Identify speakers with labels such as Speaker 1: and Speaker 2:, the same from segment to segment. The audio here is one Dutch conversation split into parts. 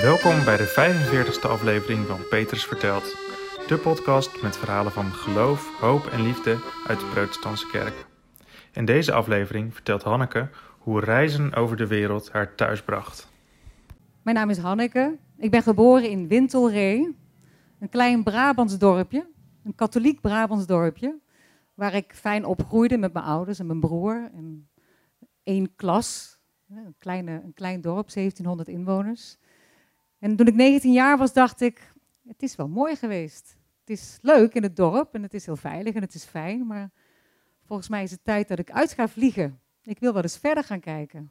Speaker 1: Welkom bij de 45e aflevering van Petrus Vertelt. De podcast met verhalen van geloof, hoop en liefde uit de Protestantse kerk. In deze aflevering vertelt Hanneke hoe reizen over de wereld haar thuis bracht.
Speaker 2: Mijn naam is Hanneke. Ik ben geboren in Wintelree, een klein Brabants dorpje, een katholiek Brabants dorpje, waar ik fijn opgroeide met mijn ouders en mijn broer en één klas, een, kleine, een klein dorp, 1700 inwoners. En toen ik 19 jaar was, dacht ik, het is wel mooi geweest. Het is leuk in het dorp en het is heel veilig en het is fijn, maar volgens mij is het tijd dat ik uit ga vliegen. Ik wil wel eens verder gaan kijken.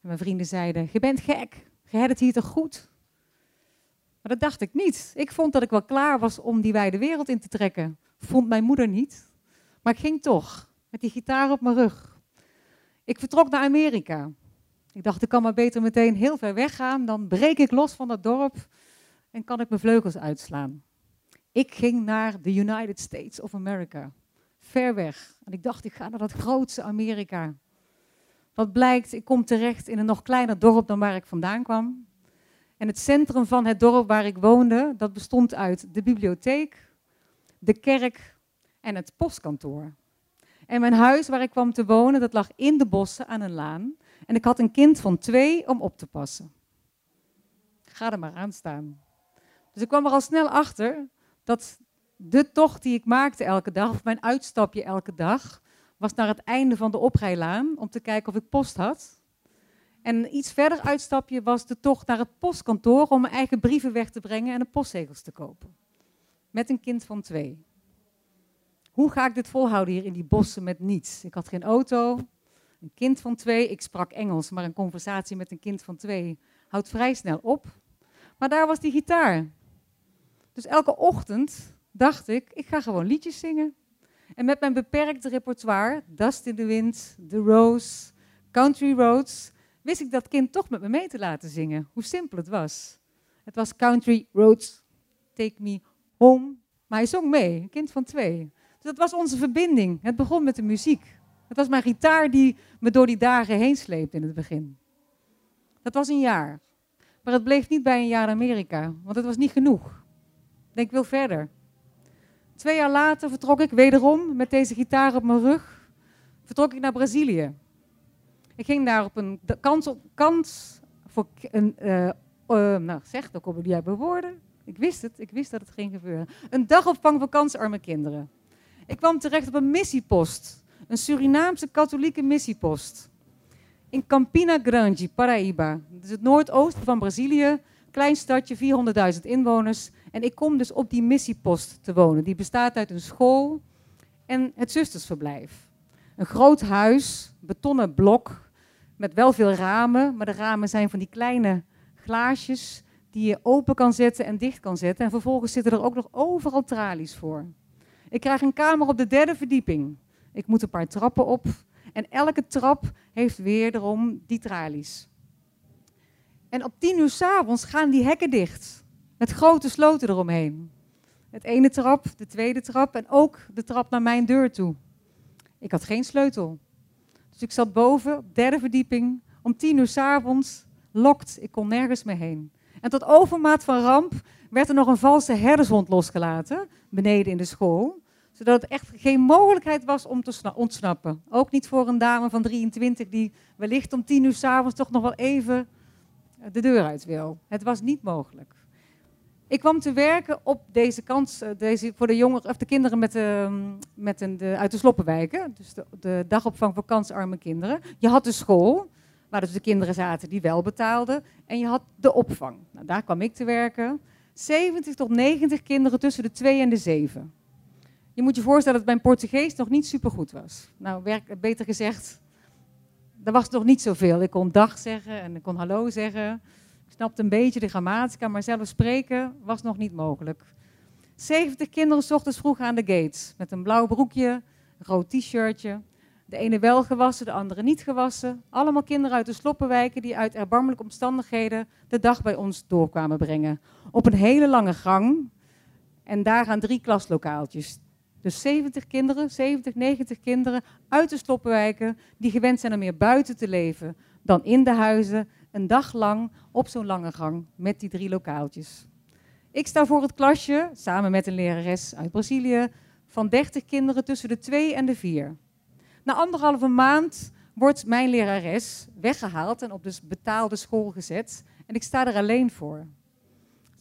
Speaker 2: En mijn vrienden zeiden, je bent gek, je hebt het hier toch goed? Maar dat dacht ik niet. Ik vond dat ik wel klaar was om die wijde wereld in te trekken. Vond mijn moeder niet. Maar ik ging toch, met die gitaar op mijn rug. Ik vertrok naar Amerika. Ik dacht, ik kan maar beter meteen heel ver weggaan. Dan breek ik los van dat dorp en kan ik mijn vleugels uitslaan. Ik ging naar de United States of America. Ver weg. En ik dacht, ik ga naar dat grootste Amerika. Wat blijkt, ik kom terecht in een nog kleiner dorp dan waar ik vandaan kwam. En het centrum van het dorp waar ik woonde, dat bestond uit de bibliotheek, de kerk en het postkantoor. En mijn huis waar ik kwam te wonen, dat lag in de bossen aan een laan. En ik had een kind van twee om op te passen. Ga er maar aan staan. Dus ik kwam er al snel achter dat de tocht die ik maakte elke dag, of mijn uitstapje elke dag, was naar het einde van de oprijlaan om te kijken of ik post had. En iets verder uitstapje was de tocht naar het postkantoor om mijn eigen brieven weg te brengen en de postzegels te kopen. Met een kind van twee. Hoe ga ik dit volhouden hier in die bossen met niets? Ik had geen auto, een kind van twee. Ik sprak Engels, maar een conversatie met een kind van twee houdt vrij snel op. Maar daar was die gitaar. Dus elke ochtend dacht ik, ik ga gewoon liedjes zingen. En met mijn beperkte repertoire, Dust in the Wind, The Rose, Country Roads, wist ik dat kind toch met me mee te laten zingen. Hoe simpel het was. Het was Country Roads, Take Me Home. Maar hij zong mee, een kind van twee. Dus dat was onze verbinding. Het begon met de muziek. Het was mijn gitaar die me door die dagen heen sleepte in het begin. Dat was een jaar. Maar het bleef niet bij een jaar Amerika, want het was niet genoeg. Ik denk, wil verder. Twee jaar later vertrok ik wederom met deze gitaar op mijn rug. Vertrok ik naar Brazilië. Ik ging daar op een kans, op, kans voor een. Uh, uh, nou, zeg, dan komen die woorden. Ik wist het, ik wist dat het ging gebeuren. Een dagopvang voor kansarme kinderen. Ik kwam terecht op een missiepost. Een Surinaamse katholieke missiepost. In Campina Grande, Paraíba. Dat is het noordoosten van Brazilië. Klein stadje, 400.000 inwoners. En ik kom dus op die missiepost te wonen. Die bestaat uit een school en het zustersverblijf. Een groot huis, betonnen blok, met wel veel ramen. Maar de ramen zijn van die kleine glaasjes die je open kan zetten en dicht kan zetten. En vervolgens zitten er ook nog overal tralies voor. Ik krijg een kamer op de derde verdieping. Ik moet een paar trappen op. En elke trap heeft weer erom die tralies. En op tien uur s'avonds gaan die hekken dicht. Met grote sloten eromheen. Het ene trap, de tweede trap en ook de trap naar mijn deur toe. Ik had geen sleutel. Dus ik zat boven, op derde verdieping, om tien uur s'avonds, lokt. Ik kon nergens meer heen. En tot overmaat van ramp werd er nog een valse herdershond losgelaten, beneden in de school. Zodat het echt geen mogelijkheid was om te ontsnappen. Ook niet voor een dame van 23 die wellicht om tien uur s'avonds toch nog wel even de deur uit wil. Het was niet mogelijk. Ik kwam te werken op deze kans, eh, deze, voor de jongeren, of de kinderen met de, met de, uit de sloppenwijken. Dus de, de dagopvang voor kansarme kinderen. Je had de school, waar dus de kinderen zaten die wel betaalden. En je had de opvang. Nou, daar kwam ik te werken. 70 tot 90 kinderen tussen de 2 en de 7. Je moet je voorstellen dat mijn Portugees nog niet super goed was. Nou, beter gezegd, er was nog niet zoveel. Ik kon dag zeggen en ik kon hallo zeggen. Ik snapte een beetje de grammatica, maar zelf spreken was nog niet mogelijk. 70 kinderen s ochtends vroeg aan de gates. Met een blauw broekje, een rood t-shirtje. De ene wel gewassen, de andere niet gewassen. Allemaal kinderen uit de sloppenwijken die uit erbarmelijke omstandigheden de dag bij ons doorkwamen brengen. Op een hele lange gang. En daar gaan drie klaslokaaltjes. Dus 70 kinderen, 70, 90 kinderen uit de sloppenwijken die gewend zijn om meer buiten te leven dan in de huizen een dag lang op zo'n lange gang met die drie lokaaltjes. Ik sta voor het klasje, samen met een lerares uit Brazilië, van 30 kinderen tussen de 2 en de 4. Na anderhalve maand wordt mijn lerares weggehaald en op de betaalde school gezet. En ik sta er alleen voor.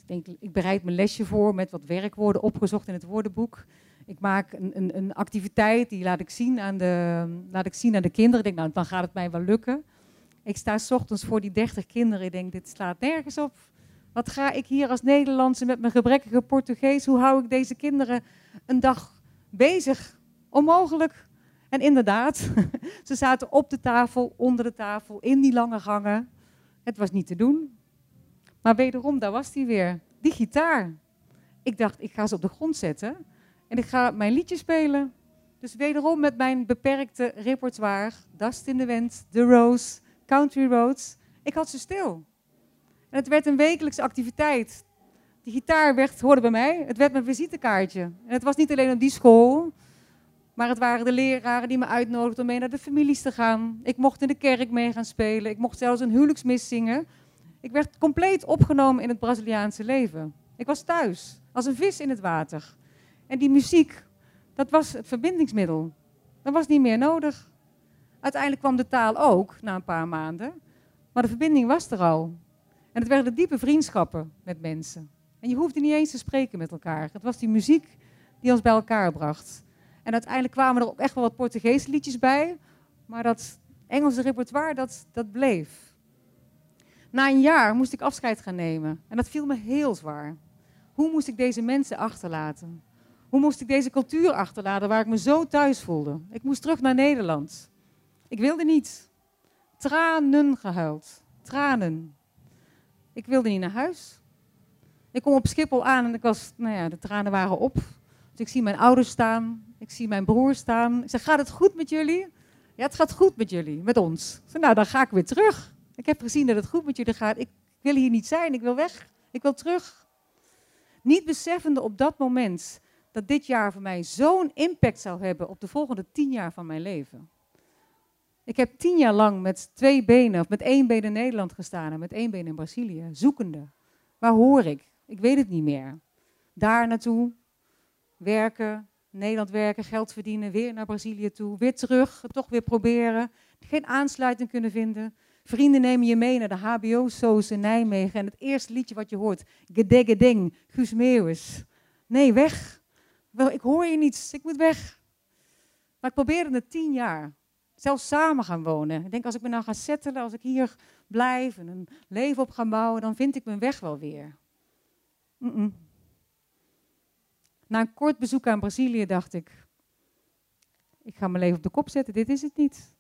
Speaker 2: Ik, denk, ik bereid mijn lesje voor met wat werkwoorden opgezocht in het woordenboek. Ik maak een, een, een, activiteit, die laat ik, zien aan de, laat ik zien aan de kinderen. Denk, nou, dan gaat het mij wel lukken. Ik sta s ochtends voor die 30 kinderen. Ik denk, dit slaat nergens op. Wat ga ik hier als Nederlandse met mijn gebrekkige Portugees? Hoe hou ik deze kinderen een dag bezig? Onmogelijk. En inderdaad, ze zaten op de tafel, onder de tafel, in die lange gangen. Het was niet te doen. Maar wederom, daar was die weer. Die gitaar. Ik dacht, ik ga ze op de grond zetten en ik ga mijn liedje spelen. Dus wederom met mijn beperkte repertoire, Dust in the Wind, The Rose, Country Roads. Ik had ze stil. En het werd een wekelijkse activiteit. Die gitaar werd, hoorde bij mij, het werd mijn visitekaartje. En het was niet alleen op die school, maar het waren de leraren die me uitnodigden om mee naar de families te gaan. Ik mocht in de kerk mee gaan spelen. Ik mocht zelfs een huwelijksmis zingen. Ik werd compleet opgenomen in het Braziliaanse leven. Ik was thuis, als een vis in het water. En die muziek, dat was het verbindingsmiddel. Dat was niet meer nodig. Uiteindelijk kwam de taal ook, na een paar maanden. Maar de verbinding was er al. En het werden diepe vriendschappen met mensen. En je hoefde niet eens te spreken met elkaar. Het was die muziek die ons bij elkaar bracht. En uiteindelijk kwamen er ook echt wel wat Portugese liedjes bij. Maar dat Engelse repertoire, dat, dat bleef. Na een jaar moest ik afscheid gaan nemen. En dat viel me heel zwaar. Hoe moest ik deze mensen achterlaten? Hoe moest ik deze cultuur achterlaten waar ik me zo thuis voelde? Ik moest terug naar Nederland. Ik wilde niet. Tranen gehuild. Tranen. Ik wilde niet naar huis. Ik kom op Schiphol aan en ik was, nou ja, de tranen waren op. Dus ik zie mijn ouders staan, ik zie mijn broer staan. Ik zeg, gaat het goed met jullie? Ja, het gaat goed met jullie, met ons. Nou, dan ga ik weer terug. Ik heb gezien dat het goed met jullie gaat. Ik wil hier niet zijn, ik wil weg. Ik wil terug. Niet beseffende op dat moment dat dit jaar voor mij zo'n impact zou hebben op de volgende tien jaar van mijn leven. Ik heb tien jaar lang met twee benen, of met één been in Nederland gestaan en met één been in Brazilië, zoekende. Waar hoor ik? Ik weet het niet meer. Daar naartoe, werken, Nederland werken, geld verdienen, weer naar Brazilië toe, weer terug, toch weer proberen. Geen aansluiting kunnen vinden. Vrienden nemen je mee naar de HBO-soos in Nijmegen en het eerste liedje wat je hoort, Gedegeding, Guus Meeuwis. Nee, weg. Ik hoor je niets, ik moet weg. Maar ik probeerde het tien jaar. Zelfs samen gaan wonen. Ik denk, als ik me nou ga settelen, als ik hier blijf en een leven op ga bouwen, dan vind ik mijn weg wel weer. Na een kort bezoek aan Brazilië dacht ik, ik ga mijn leven op de kop zetten, dit is het niet.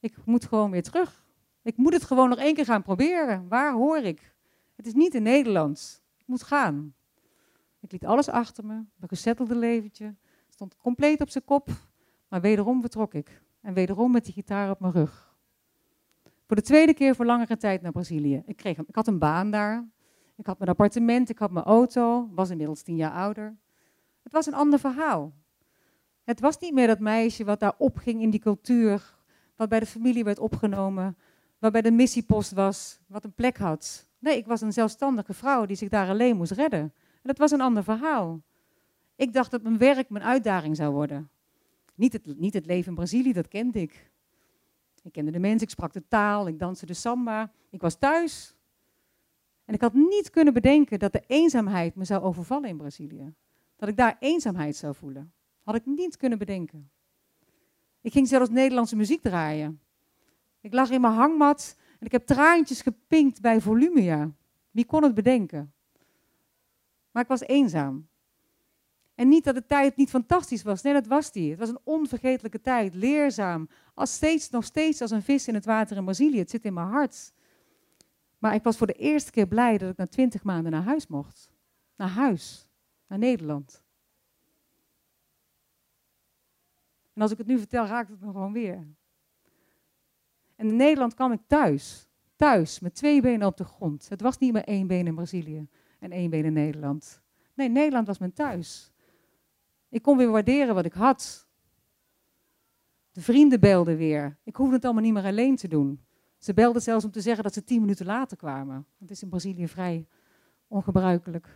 Speaker 2: Ik moet gewoon weer terug. Ik moet het gewoon nog één keer gaan proberen. Waar hoor ik? Het is niet in Nederlands. Ik moet gaan. Ik liet alles achter me, een gezettelde leventje, stond compleet op zijn kop, maar wederom vertrok ik. En wederom met die gitaar op mijn rug. Voor de tweede keer voor langere tijd naar Brazilië. Ik, kreeg, ik had een baan daar. Ik had mijn appartement, ik had mijn auto, was inmiddels tien jaar ouder. Het was een ander verhaal. Het was niet meer dat meisje wat daar opging in die cultuur, wat bij de familie werd opgenomen, waarbij de missiepost was, wat een plek had. Nee, ik was een zelfstandige vrouw die zich daar alleen moest redden. Dat was een ander verhaal. Ik dacht dat mijn werk mijn uitdaging zou worden. Niet het, niet het leven in Brazilië, dat kende ik. Ik kende de mensen, ik sprak de taal, ik danste de samba. Ik was thuis. En ik had niet kunnen bedenken dat de eenzaamheid me zou overvallen in Brazilië. Dat ik daar eenzaamheid zou voelen. Had ik niet kunnen bedenken. Ik ging zelfs Nederlandse muziek draaien. Ik lag in mijn hangmat en ik heb traantjes gepinkt bij Volumia. Wie kon het bedenken? Maar ik was eenzaam. En niet dat de tijd niet fantastisch was. Nee, dat was die. Het was een onvergetelijke tijd, leerzaam. Als steeds, nog steeds als een vis in het water in Brazilië. Het zit in mijn hart. Maar ik was voor de eerste keer blij dat ik na twintig maanden naar huis mocht. Naar huis. Naar Nederland. En als ik het nu vertel, raakt het me gewoon weer. En in Nederland kwam ik thuis. Thuis, met twee benen op de grond. Het was niet meer één been in Brazilië en één been in Nederland. Nee, Nederland was mijn thuis. Ik kon weer waarderen wat ik had. De vrienden belden weer. Ik hoefde het allemaal niet meer alleen te doen. Ze belden zelfs om te zeggen dat ze tien minuten later kwamen. Dat is in Brazilië vrij ongebruikelijk.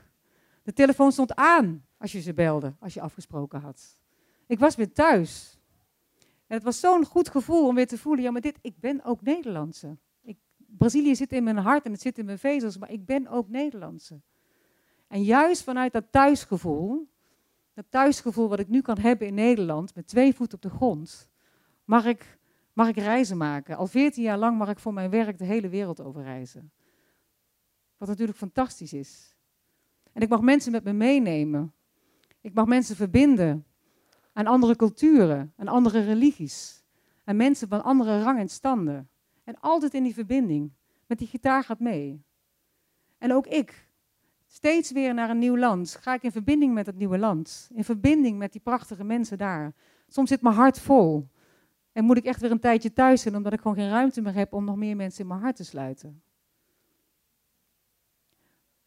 Speaker 2: De telefoon stond aan als je ze belde, als je afgesproken had. Ik was weer thuis. En het was zo'n goed gevoel om weer te voelen, ja, maar dit, ik ben ook Nederlandse. Ik, Brazilië zit in mijn hart en het zit in mijn vezels, maar ik ben ook Nederlandse. En juist vanuit dat thuisgevoel, dat thuisgevoel wat ik nu kan hebben in Nederland, met twee voeten op de grond, mag ik, mag ik reizen maken. Al veertien jaar lang mag ik voor mijn werk de hele wereld over reizen. Wat natuurlijk fantastisch is. En ik mag mensen met me meenemen. Ik mag mensen verbinden aan andere culturen, aan andere religies. Aan mensen van andere rang en standen. En altijd in die verbinding. Met die gitaar gaat mee. En ook ik, steeds weer naar een nieuw land, ga ik in verbinding met het nieuwe land. In verbinding met die prachtige mensen daar. Soms zit mijn hart vol. En moet ik echt weer een tijdje thuis zijn, omdat ik gewoon geen ruimte meer heb om nog meer mensen in mijn hart te sluiten.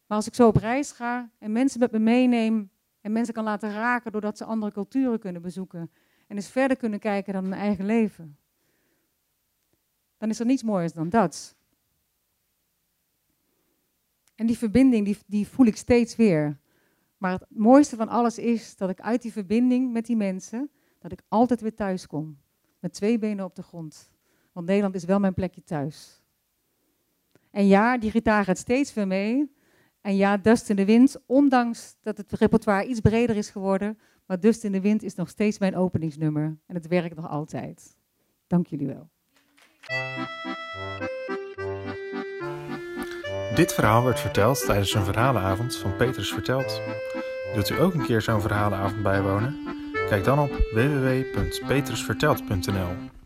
Speaker 2: Maar als ik zo op reis ga en mensen met me meeneem en mensen kan laten raken doordat ze andere culturen kunnen bezoeken en eens verder kunnen kijken dan hun eigen leven, dan is er niets mooiers dan dat. En die verbinding, die, die voel ik steeds weer. Maar het mooiste van alles is dat ik uit die verbinding met die mensen, dat ik altijd weer thuis kom. Met twee benen op de grond. Want Nederland is wel mijn plekje thuis. En ja, die gitaar gaat steeds weer mee. En ja, Dust in de Wind, ondanks dat het repertoire iets breder is geworden, maar Dust in de Wind is nog steeds mijn openingsnummer. En het werkt nog altijd. Dank jullie wel.
Speaker 1: Dit verhaal werd verteld tijdens een verhalenavond van Petrus Vertelt. Wilt u ook een keer zo'n verhalenavond bijwonen? Kijk dan op www.petrusvertelt.nl